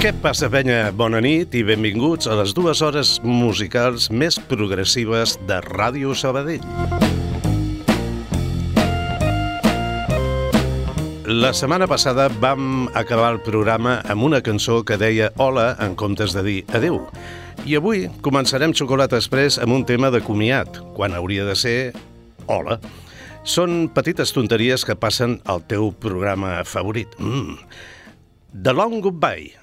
Què passa, penya? Bona nit i benvinguts a les dues hores musicals més progressives de Ràdio Sabadell. La setmana passada vam acabar el programa amb una cançó que deia hola en comptes de dir adeu. I avui començarem Xocolata Express amb un tema de comiat, quan hauria de ser hola. Són petites tonteries que passen al teu programa favorit. Mm. The Long Goodbye.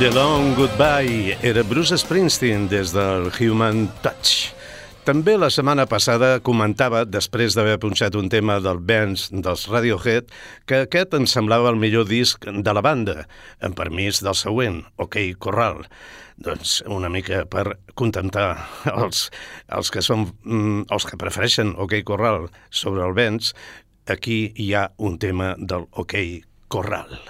The Long Goodbye era Bruce Springsteen des del Human Touch. També la setmana passada comentava, després d'haver punxat un tema del bands dels Radiohead, que aquest em semblava el millor disc de la banda, en permís del següent, OK Corral. Doncs una mica per contentar els, els que són mm, els que prefereixen OK Corral sobre el Benz, aquí hi ha un tema del OK Corral.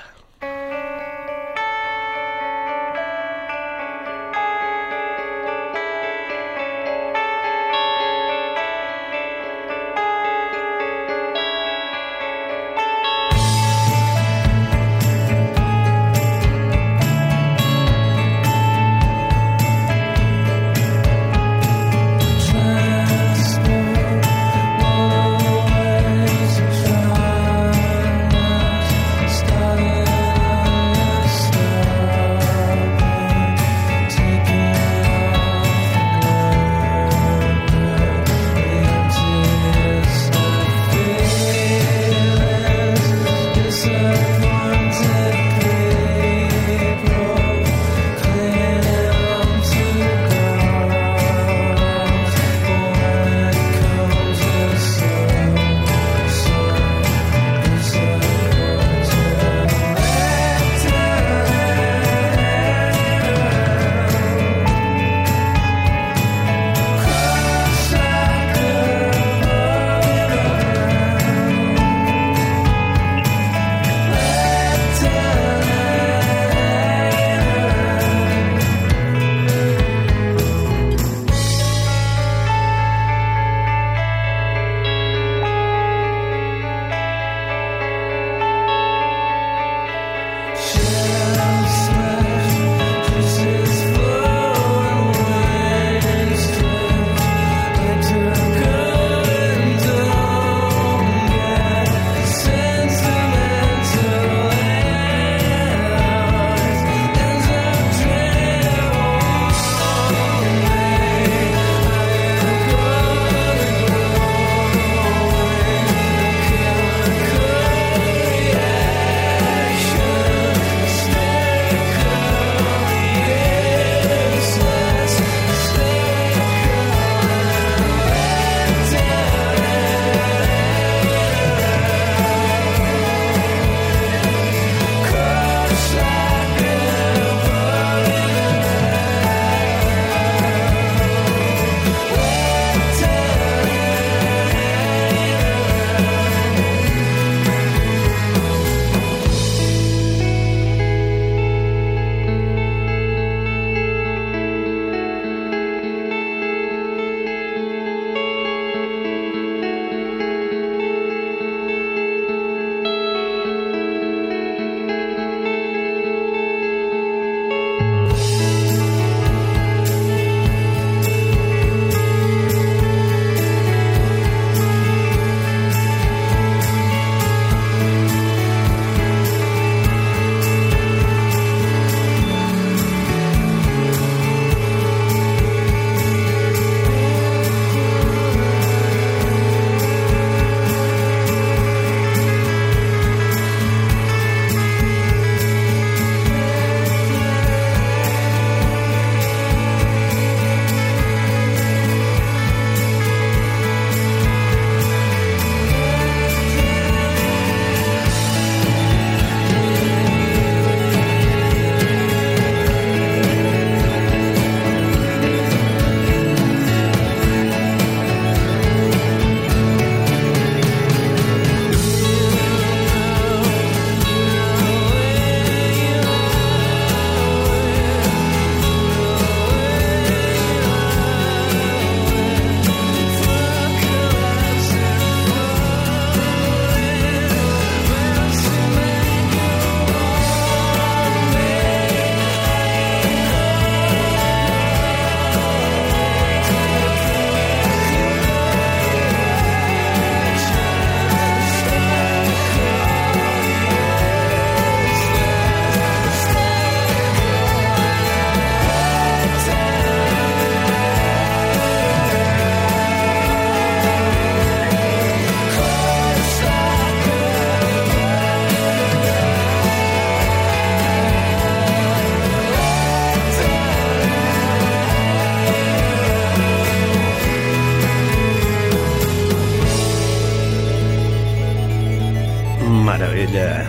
Aquella.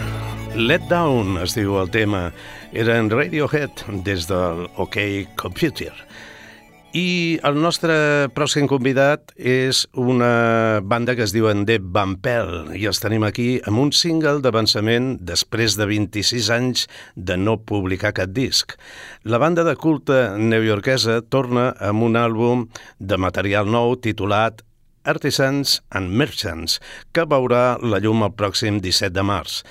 Let Down es diu el tema. Era en Radiohead des del OK Computer. I el nostre pròxim convidat és una banda que es diuen The Vampel i els tenim aquí amb un single d'avançament després de 26 anys de no publicar cap disc. La banda de culte neoyorquesa torna amb un àlbum de material nou titulat Artisans and Merchants, que veurà la llum el pròxim 17 de març.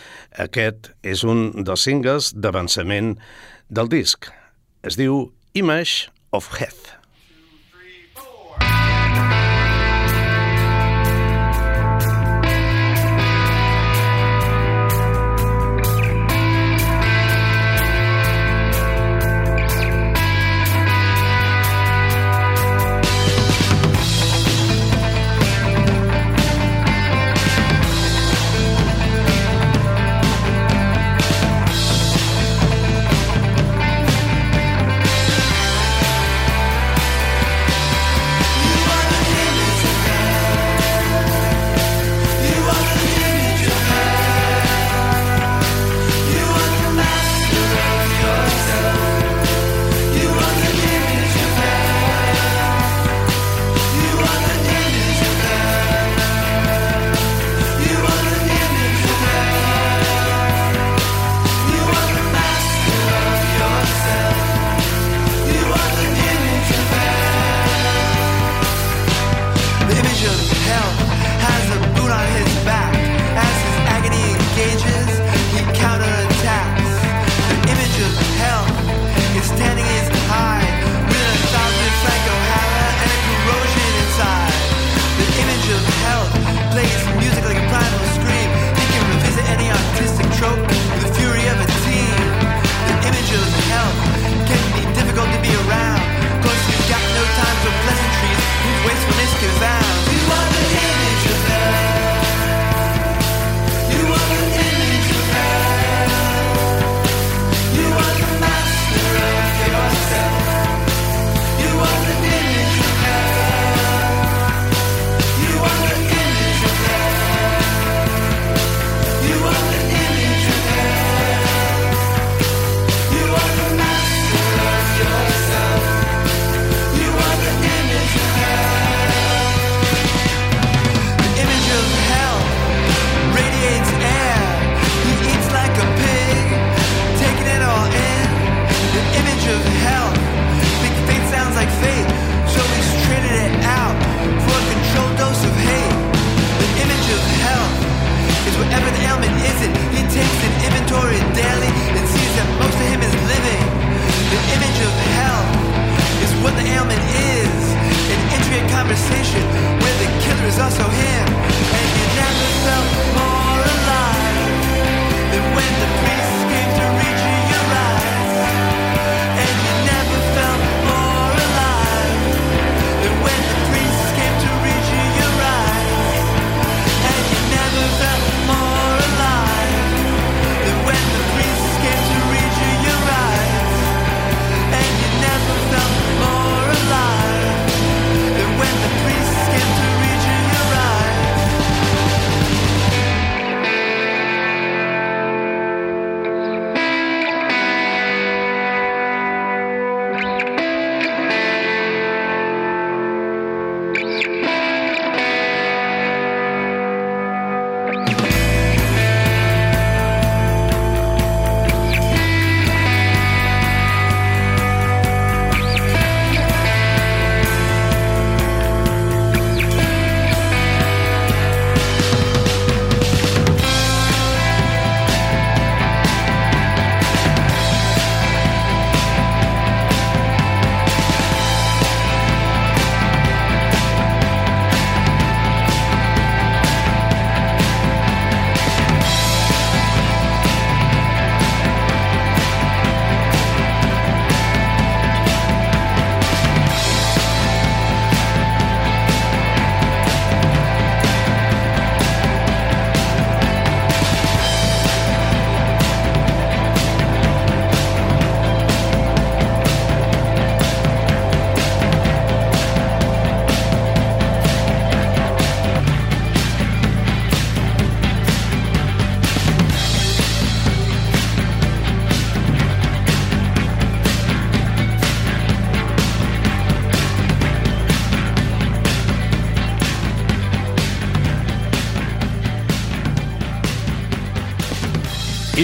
Aquest és un dels singles d'avançament del disc. Es diu Image of Heath.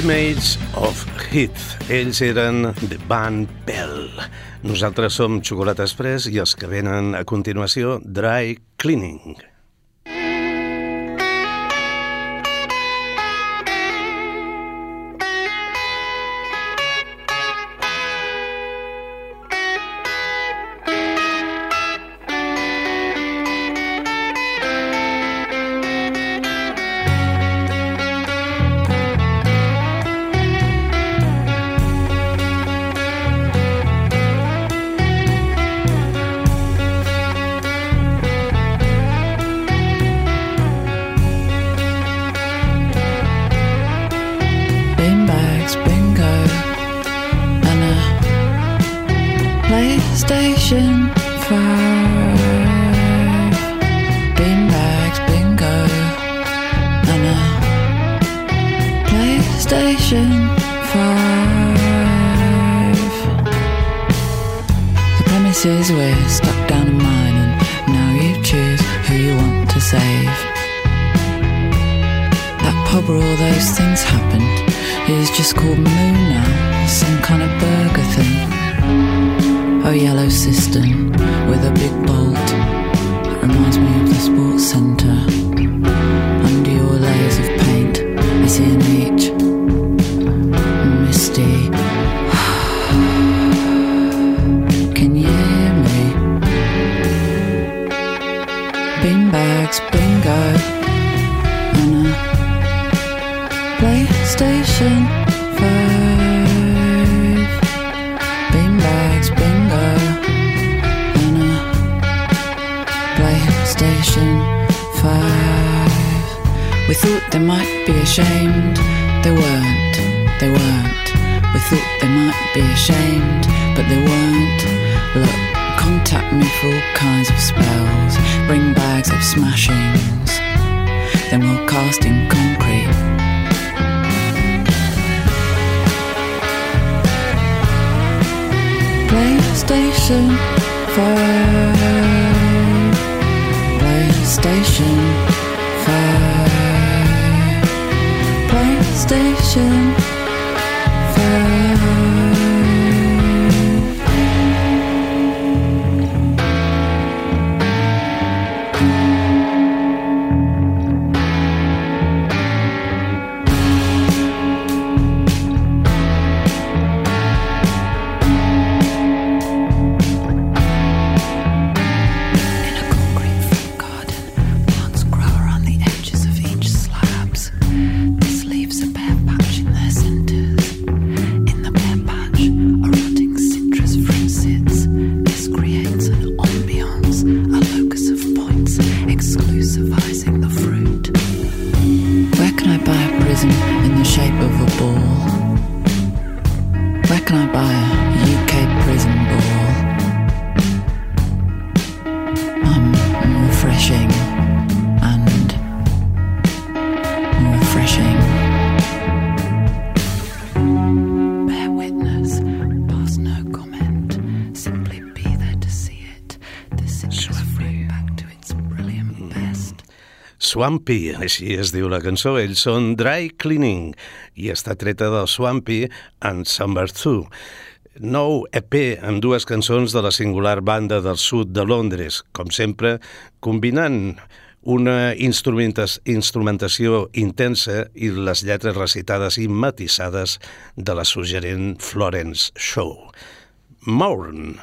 Image of Heat. Ells eren The Band Bell. Nosaltres som Xocolata Express i els que venen a continuació Dry Cleaning. PlayStation 5 PlayStation 5 PlayStation 5 Swampy, així es diu la cançó. Ells són Dry Cleaning i està treta del Swampy and Summer 2. Nou EP amb dues cançons de la singular banda del sud de Londres, com sempre, combinant una instrumentació intensa i les lletres recitades i matissades de la suggerent Florence Shaw. Morn.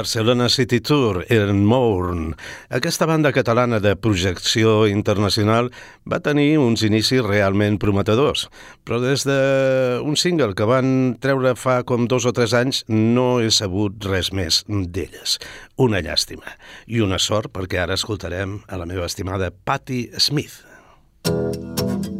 Barcelona City Tour en Mourn. Aquesta banda catalana de projecció internacional va tenir uns inicis realment prometedors, però des d'un de single que van treure fa com dos o tres anys no he sabut res més d'elles. Una llàstima i una sort perquè ara escoltarem a la meva estimada Patti Smith. Thank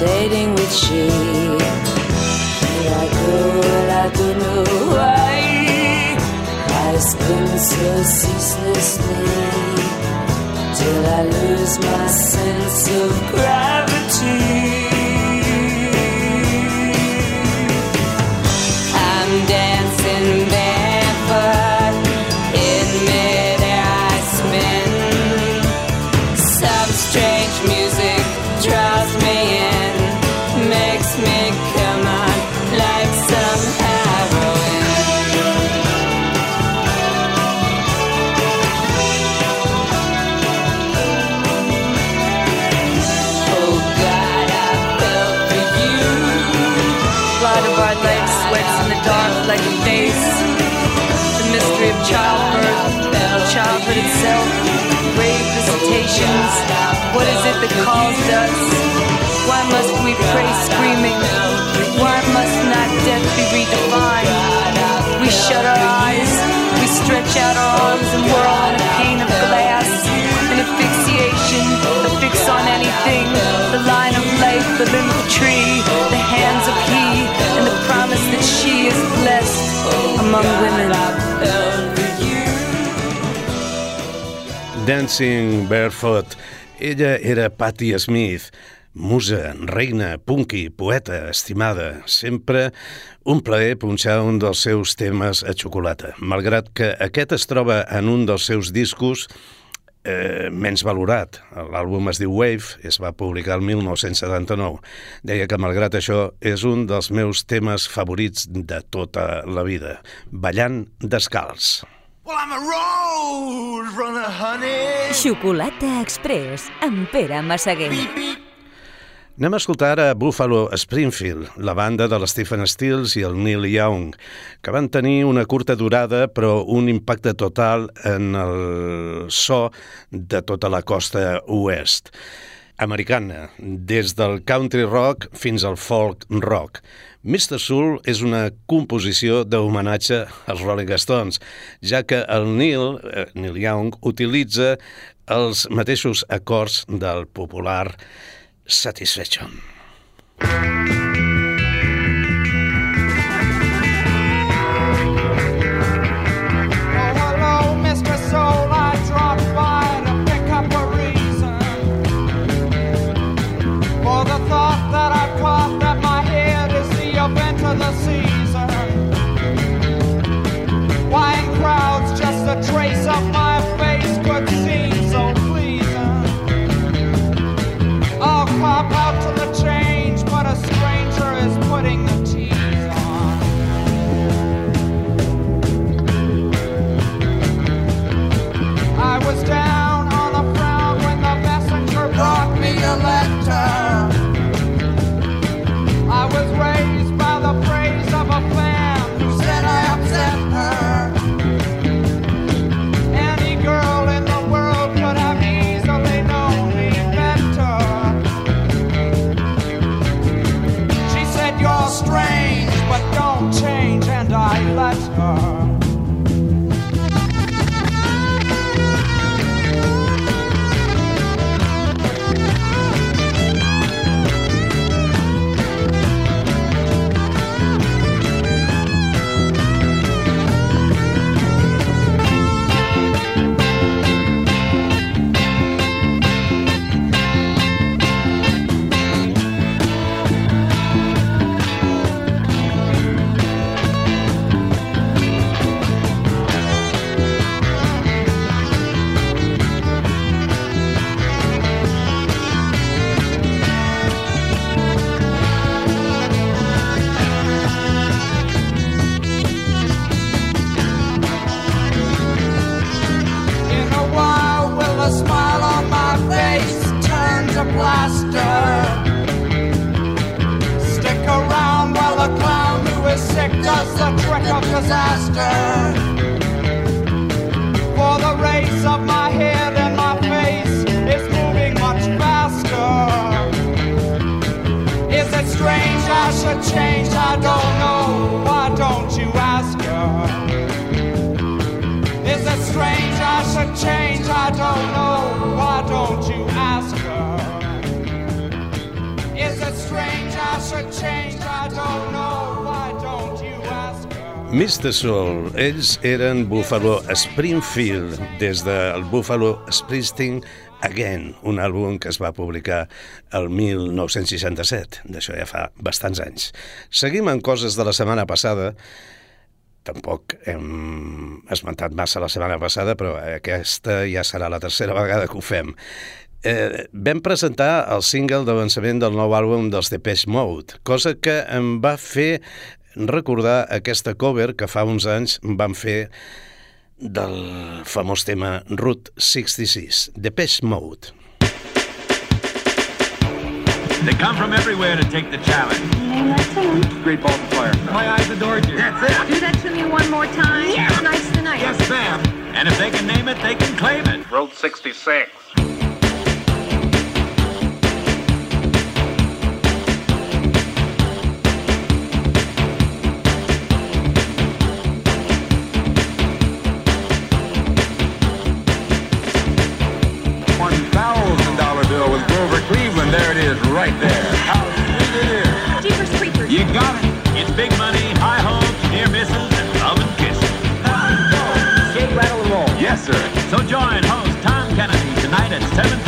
levitating with she. Go, and I don't know why. I spin so ceaselessly till I lose my sense of gravity. What is it that caused us? Why must we pray screaming? Why must not death be redefined? We shut our eyes, we stretch out our arms and whirl on a pane of glass. An asphyxiation, a fix on anything. The line of life, the limb of tree, the hands of he, and the promise that she is blessed among women. Dancing Barefoot Ella era Patti Smith, musa, reina, punky, poeta, estimada, sempre un plaer punxar un dels seus temes a xocolata, malgrat que aquest es troba en un dels seus discos eh, menys valorat. L'àlbum es diu Wave, es va publicar el 1979. Deia que, malgrat això, és un dels meus temes favorits de tota la vida, ballant descalç. Well, I'm a road runner, honey. Xocolata Express amb Pere Massaguer. Beep, beep. Anem a escoltar a Buffalo Springfield, la banda de l'Stephen Stills i el Neil Young, que van tenir una curta durada però un impacte total en el so de tota la costa oest americana, des del country rock fins al folk rock. Mr. Soul és una composició d'homenatge als Rolling Stones, ja que el Neil, eh, Neil Young utilitza els mateixos acords del popular Satisfaction. Mr. Soul. Ells eren Buffalo Springfield, des del Buffalo Springsteen Again, un àlbum que es va publicar el 1967. D'això ja fa bastants anys. Seguim amb coses de la setmana passada. Tampoc hem esmentat massa la setmana passada, però aquesta ja serà la tercera vegada que ho fem. Eh, vam presentar el single d'avançament del nou àlbum dels Depeche Mode, cosa que em va fer recordar aquesta cover que fa uns anys van fer del famós tema Route 66, Depeche Mode. They come from everywhere to take the challenge. Name that tune. Great ball player. My eyes adored you. That's it. Do that to me one more time. Yeah. Tonight's the night. Yes, ma'am. And if they can name it, they can claim it. Route 66. Right there. How sweet it is. Jeepers creepers. You got it. It's big money, high hopes, near misses, and love and kisses. Shake, rattle, and roll. Yes, sir. So join host Tom Kennedy tonight at 7.30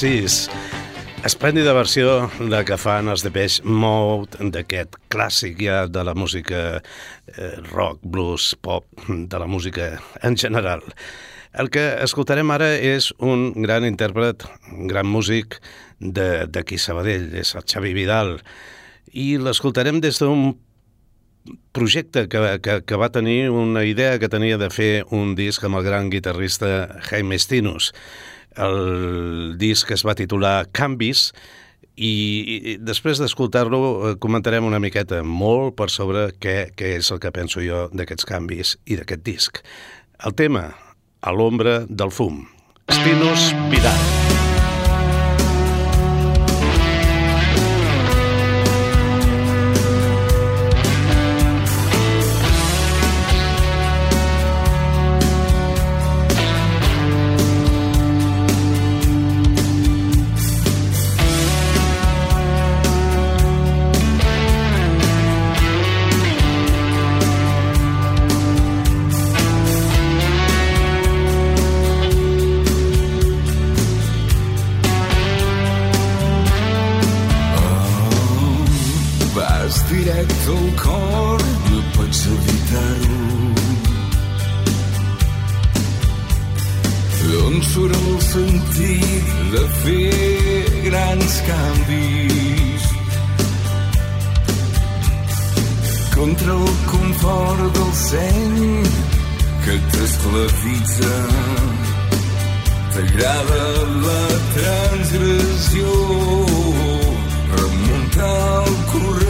66. Esplèndida versió de que fan els Depeche Mode d'aquest clàssic ja de la música eh, rock, blues, pop, de la música en general. El que escoltarem ara és un gran intèrpret, un gran músic d'aquí Sabadell, és el Xavi Vidal, i l'escoltarem des d'un projecte que, que, que va tenir una idea que tenia de fer un disc amb el gran guitarrista Jaime Stinus. El disc es va titular Canvis i, després d'escoltar-lo eh, comentarem una miqueta molt per sobre què, què és el que penso jo d'aquests canvis i d'aquest disc. El tema, a l'ombra del fum. Stinus Vidal. Directe al cor, no pots evitar-ho. D'on surt el sentit de fer grans canvis? Contra el confort del seny que t'esclavitza. T'agrada la transgressió, remuntar el corrent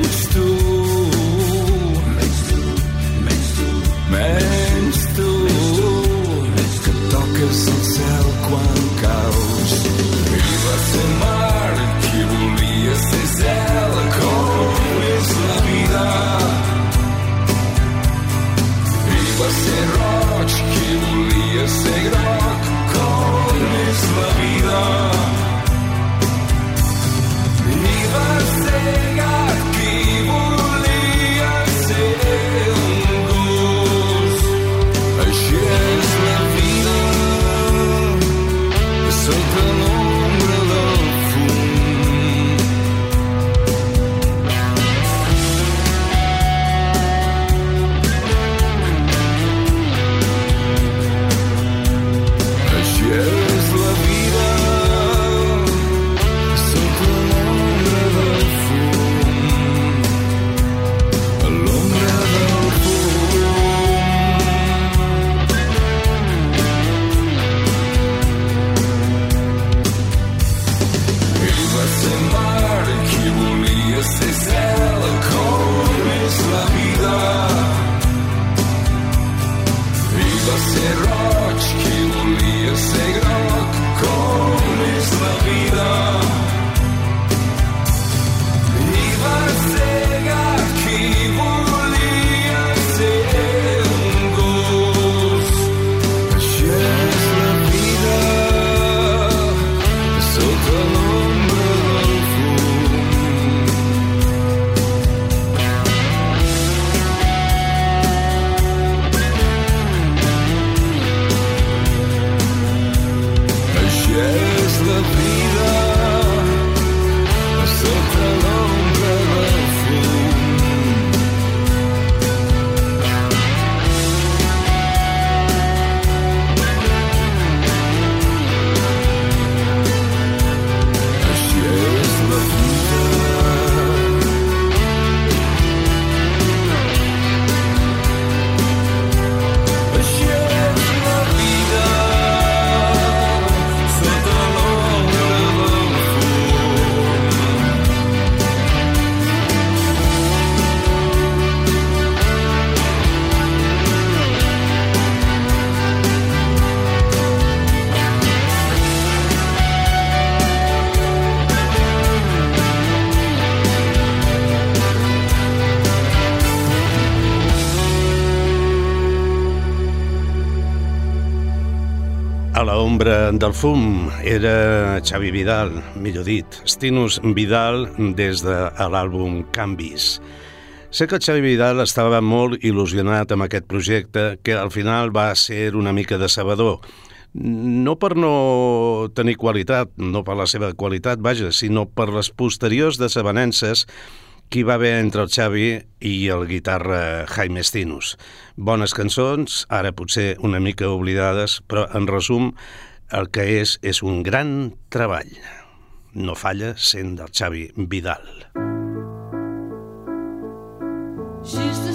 l'ombra del fum era Xavi Vidal, millor dit, Stinus Vidal des de l'àlbum Canvis. Sé que Xavi Vidal estava molt il·lusionat amb aquest projecte que al final va ser una mica decebedor. No per no tenir qualitat, no per la seva qualitat, vaja, sinó per les posteriors desavenences qui va haver entre el Xavi i el guitarra Jaime Stinus. Bones cançons, ara potser una mica oblidades, però en resum el que és és un gran treball. No falla sent del Xavi Vidal. She's the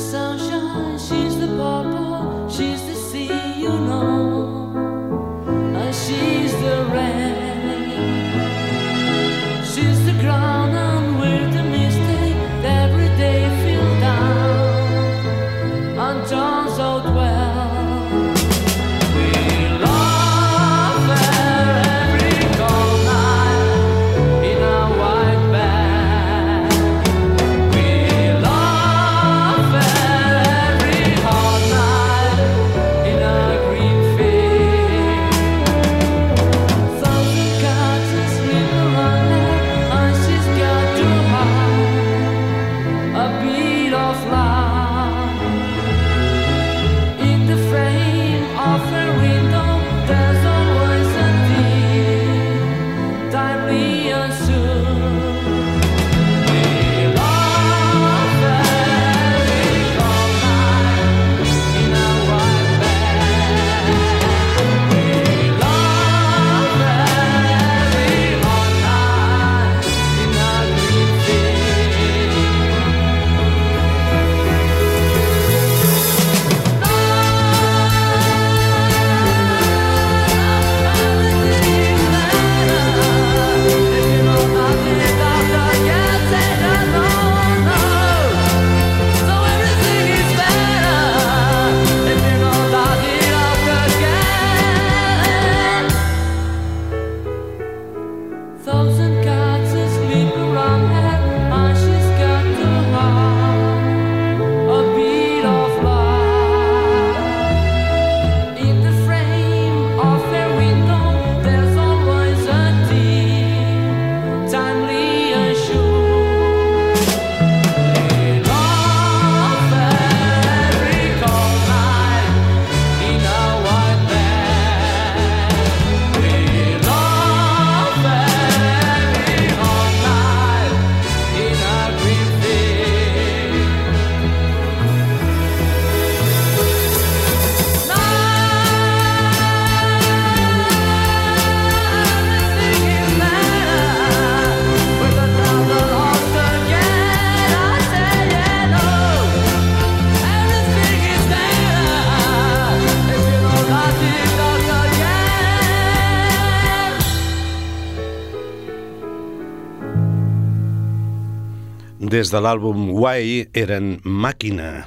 des de l'àlbum Why eren Màquina.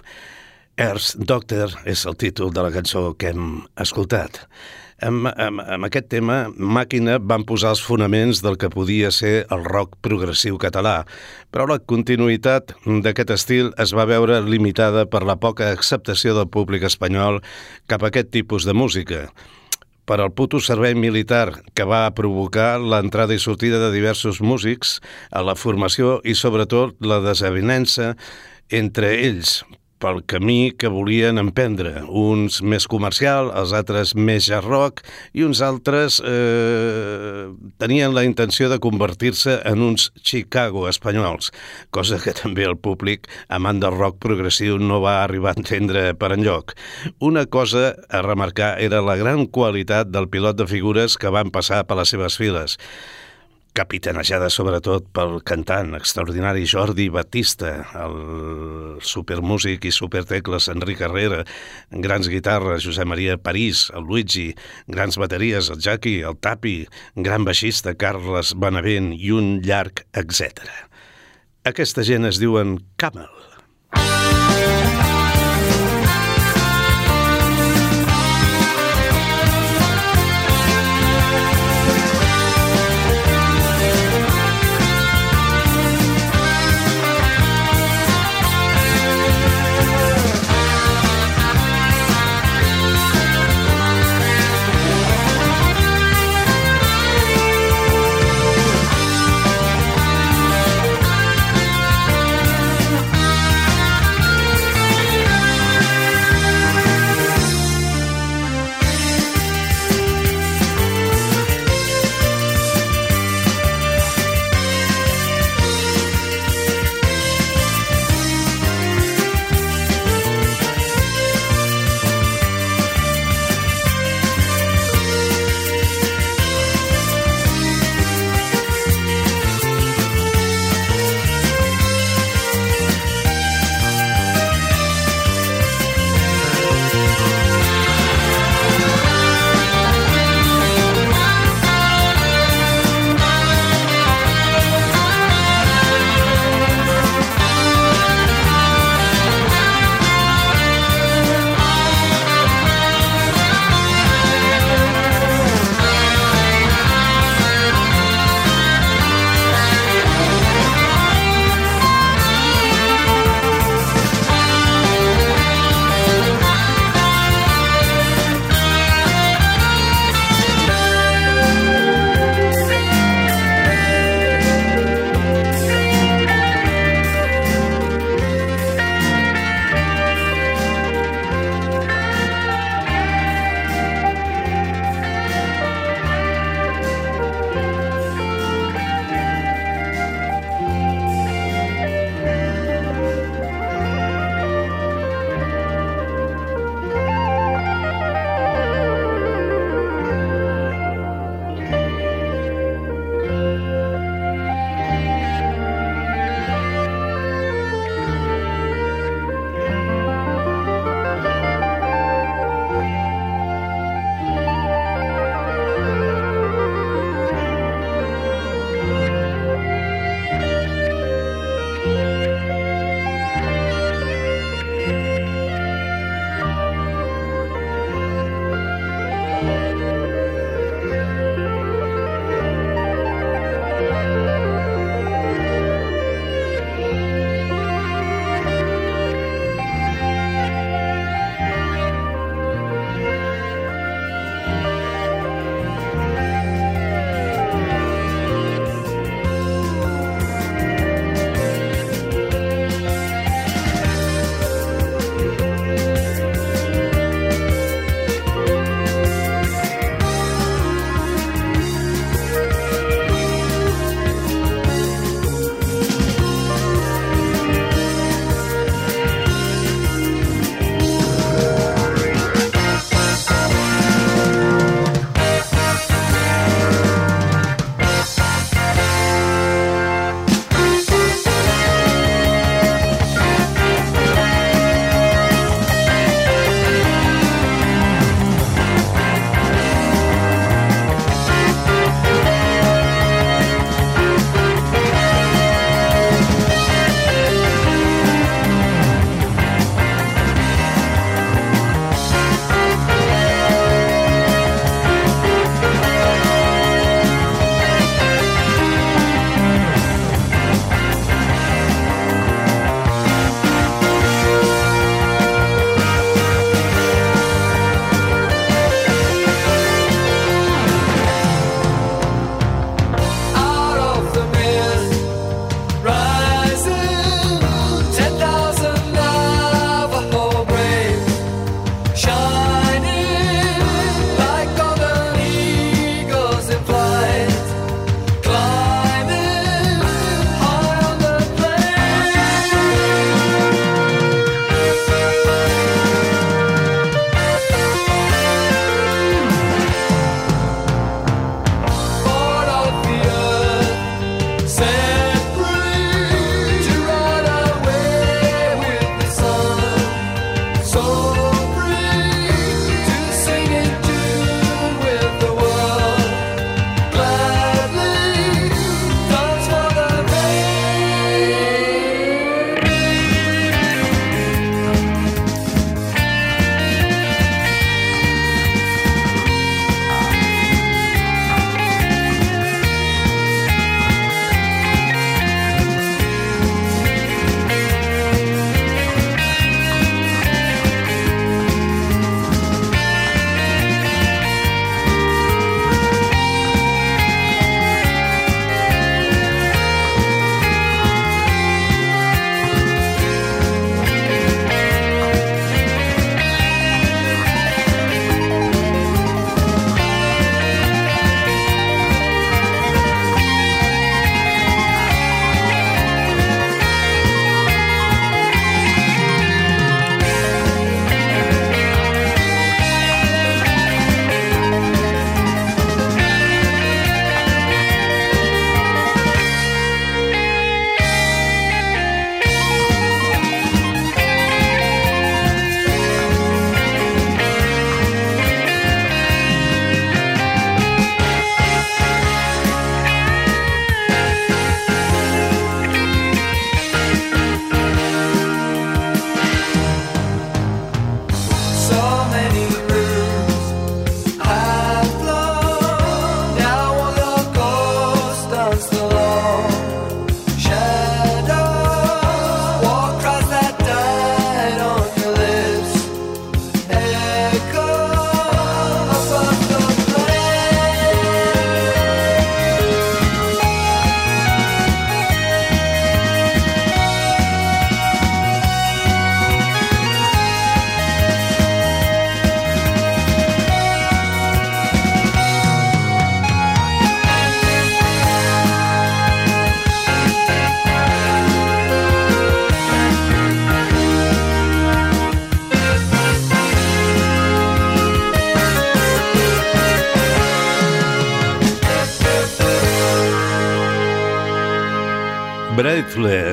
Earth Doctor és el títol de la cançó que hem escoltat. Amb, amb, amb aquest tema, Màquina van posar els fonaments del que podia ser el rock progressiu català, però la continuïtat d'aquest estil es va veure limitada per la poca acceptació del públic espanyol cap a aquest tipus de música per al puto servei militar que va provocar l'entrada i sortida de diversos músics a la formació i sobretot la desavinença entre ells pel camí que volien emprendre. Uns més comercial, els altres més jazz rock i uns altres eh, tenien la intenció de convertir-se en uns Chicago espanyols, cosa que també el públic, amant del rock progressiu, no va arribar a entendre per enlloc. Una cosa a remarcar era la gran qualitat del pilot de figures que van passar per les seves files capitanejada sobretot pel cantant extraordinari Jordi Batista, el supermúsic i supertecles Enric Herrera, grans guitarres Josep Maria París, el Luigi, grans bateries el Jackie, el Tapi, gran baixista Carles Benavent i un llarg etc. Aquesta gent es diuen Camel.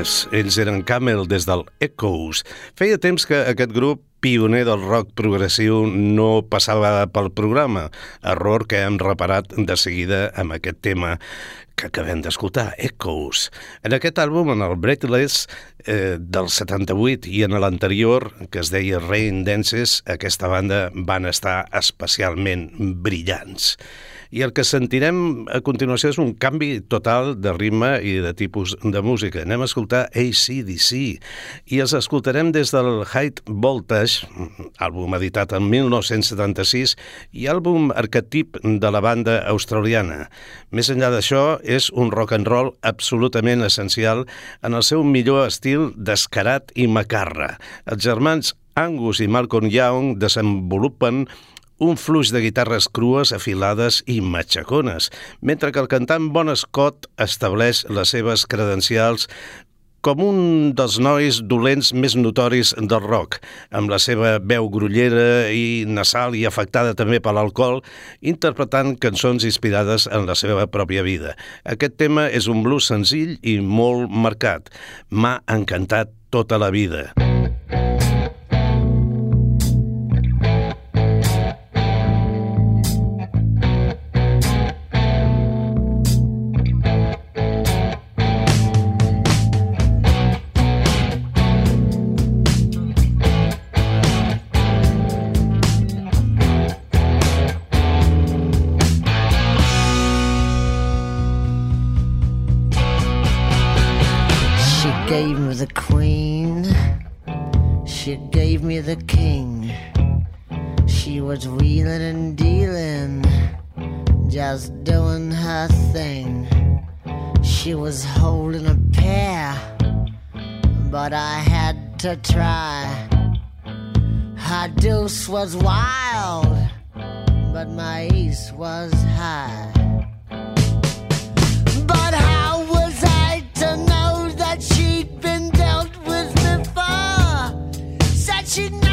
Breathless. Ells eren Camel des del Echoes. Feia temps que aquest grup pioner del rock progressiu no passava pel programa, error que hem reparat de seguida amb aquest tema que acabem d'escoltar, Echoes. En aquest àlbum, en el Breathless eh, del 78 i en l'anterior, que es deia Rain Dances, aquesta banda van estar especialment brillants. I el que sentirem a continuació és un canvi total de ritme i de tipus de música. Anem a escoltar ACDC i els escoltarem des del High Voltage, àlbum editat en 1976 i àlbum arquetip de la banda australiana. Més enllà d'això, és un rock and roll absolutament essencial en el seu millor estil descarat i macarra. Els germans Angus i Malcolm Young desenvolupen un flux de guitarres crues, afilades i matxacones, mentre que el cantant Bon Scott estableix les seves credencials com un dels nois dolents més notoris del rock, amb la seva veu grullera i nasal i afectada també per l'alcohol, interpretant cançons inspirades en la seva pròpia vida. Aquest tema és un blues senzill i molt marcat. M'ha encantat tota la vida. The king. She was wheeling and dealing, just doing her thing. She was holding a pair, but I had to try. Her deuce was wild, but my ace was high. But how was I to know that she'd you know.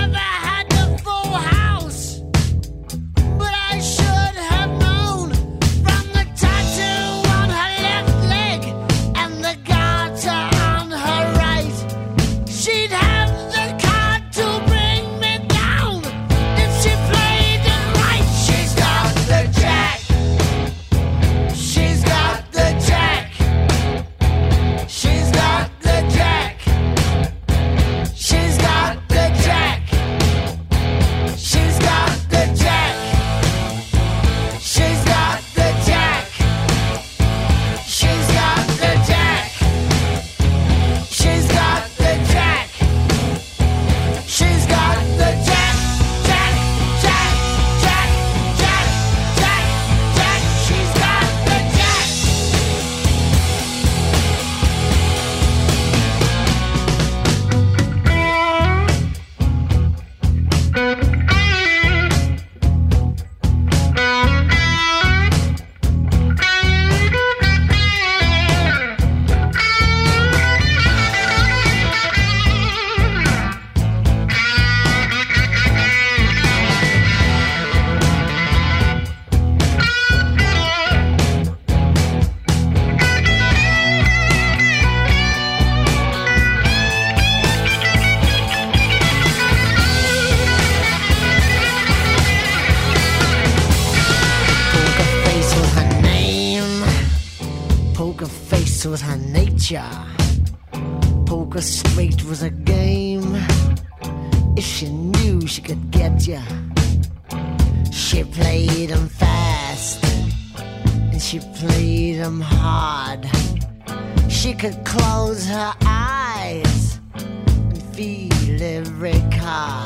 every car.